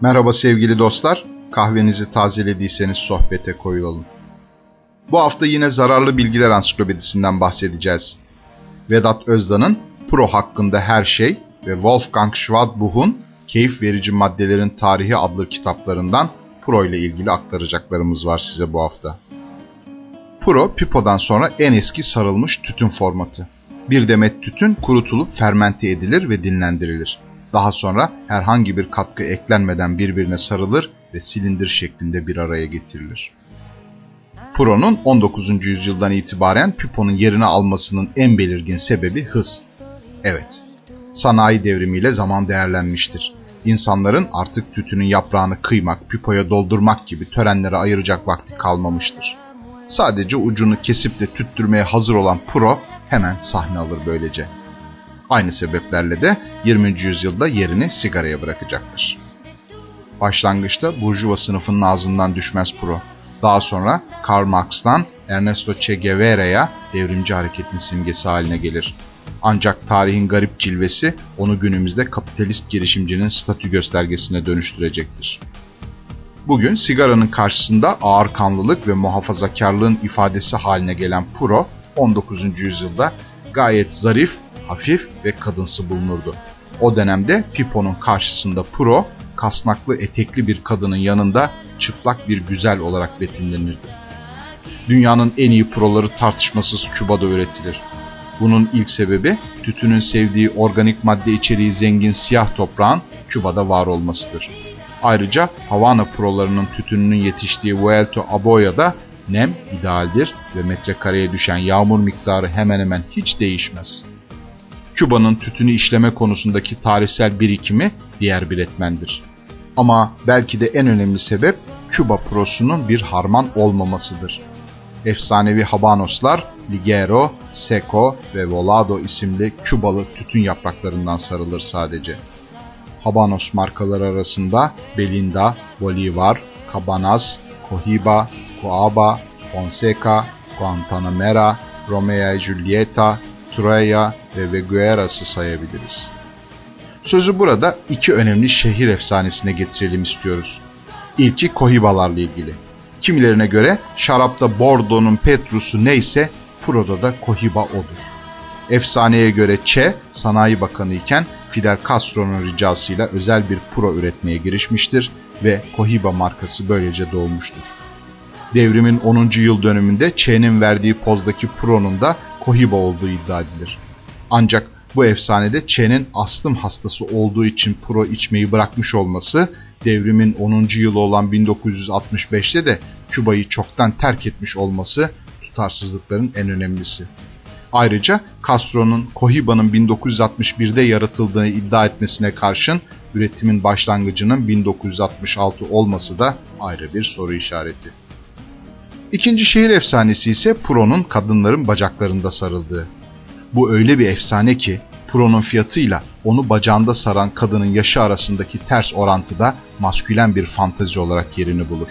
Merhaba sevgili dostlar, kahvenizi tazelediyseniz sohbete koyulalım. Bu hafta yine zararlı bilgiler ansiklopedisinden bahsedeceğiz. Vedat Özdan'ın Pro hakkında her şey ve Wolfgang Schwadbuch'un Keyif Verici Maddelerin Tarihi adlı kitaplarından Pro ile ilgili aktaracaklarımız var size bu hafta. Pro, pipodan sonra en eski sarılmış tütün formatı. Bir demet tütün kurutulup fermente edilir ve dinlendirilir. Daha sonra herhangi bir katkı eklenmeden birbirine sarılır ve silindir şeklinde bir araya getirilir. Pro'nun 19. yüzyıldan itibaren piponun yerini almasının en belirgin sebebi hız. Evet, sanayi devrimiyle zaman değerlenmiştir. İnsanların artık tütünün yaprağını kıymak, pipoya doldurmak gibi törenlere ayıracak vakti kalmamıştır. Sadece ucunu kesip de tüttürmeye hazır olan Pro hemen sahne alır böylece. Aynı sebeplerle de 20. yüzyılda yerini sigaraya bırakacaktır. Başlangıçta Burjuva sınıfının ağzından düşmez Pro. Daha sonra Karl Marx'tan Ernesto Che Guevara'ya devrimci hareketin simgesi haline gelir. Ancak tarihin garip cilvesi onu günümüzde kapitalist girişimcinin statü göstergesine dönüştürecektir. Bugün sigaranın karşısında ağır kanlılık ve muhafazakarlığın ifadesi haline gelen Puro, 19. yüzyılda gayet zarif, hafif ve kadınsı bulunurdu. O dönemde Pipo'nun karşısında Puro, kasnaklı etekli bir kadının yanında çıplak bir güzel olarak betimlenirdi. Dünyanın en iyi proları tartışmasız Küba'da üretilir. Bunun ilk sebebi tütünün sevdiği organik madde içeriği zengin siyah toprağın Küba'da var olmasıdır. Ayrıca Havana prolarının tütününün yetiştiği Vuelto Aboya'da nem idealdir ve metrekareye düşen yağmur miktarı hemen hemen hiç değişmez. Küba'nın tütünü işleme konusundaki tarihsel birikimi diğer bir etmendir. Ama belki de en önemli sebep Küba prosunun bir harman olmamasıdır. Efsanevi habanoslar Ligero, Seco ve Volado isimli Kübalı tütün yapraklarından sarılır sadece. Habanos markaları arasında Belinda, Bolivar, Cabanas, Cohiba, Coaba, Fonseca, Guantanamera, Romeo y Julieta, Turaya ve Vegueras'ı sayabiliriz. Sözü burada iki önemli şehir efsanesine getirelim istiyoruz. İlki Kohibalarla ilgili. Kimilerine göre şarapta Bordeaux'un Petrus'u neyse Pro'da da Kohiba odur. Efsaneye göre Che sanayi bakanı iken Fidel Castro'nun ricasıyla özel bir Pro üretmeye girişmiştir ve Kohiba markası böylece doğmuştur. Devrimin 10. yıl dönümünde Che'nin verdiği pozdaki Pro'nun da Kohiba olduğu iddia edilir. Ancak bu efsanede Che'nin astım hastası olduğu için Pro içmeyi bırakmış olması, devrimin 10. yılı olan 1965'te de Küba'yı çoktan terk etmiş olması tutarsızlıkların en önemlisi. Ayrıca Castro'nun Cohiba'nın 1961'de yaratıldığını iddia etmesine karşın üretimin başlangıcının 1966 olması da ayrı bir soru işareti. İkinci şehir efsanesi ise Pro'nun kadınların bacaklarında sarıldığı. Bu öyle bir efsane ki Pro'nun fiyatıyla onu bacağında saran kadının yaşı arasındaki ters orantıda maskülen bir fantezi olarak yerini bulur.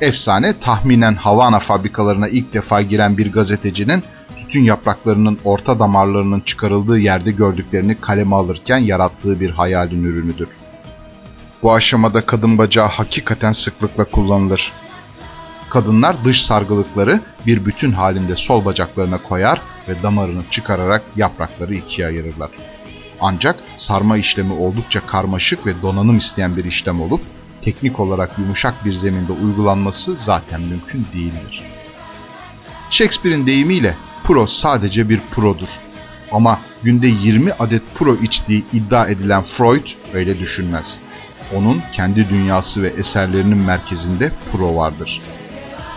Efsane tahminen Havana fabrikalarına ilk defa giren bir gazetecinin tütün yapraklarının orta damarlarının çıkarıldığı yerde gördüklerini kaleme alırken yarattığı bir hayalin ürünüdür. Bu aşamada kadın bacağı hakikaten sıklıkla kullanılır. Kadınlar dış sargılıkları bir bütün halinde sol bacaklarına koyar ve damarını çıkararak yaprakları ikiye ayırırlar. Ancak sarma işlemi oldukça karmaşık ve donanım isteyen bir işlem olup teknik olarak yumuşak bir zeminde uygulanması zaten mümkün değildir. Shakespeare'in deyimiyle pro sadece bir produr. Ama günde 20 adet pro içtiği iddia edilen Freud öyle düşünmez. Onun kendi dünyası ve eserlerinin merkezinde pro vardır.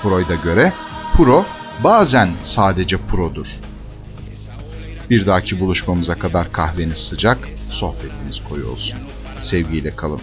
Freud'a göre pro bazen sadece produr. Bir dahaki buluşmamıza kadar kahveniz sıcak, sohbetiniz koyu olsun. Sevgiyle kalın.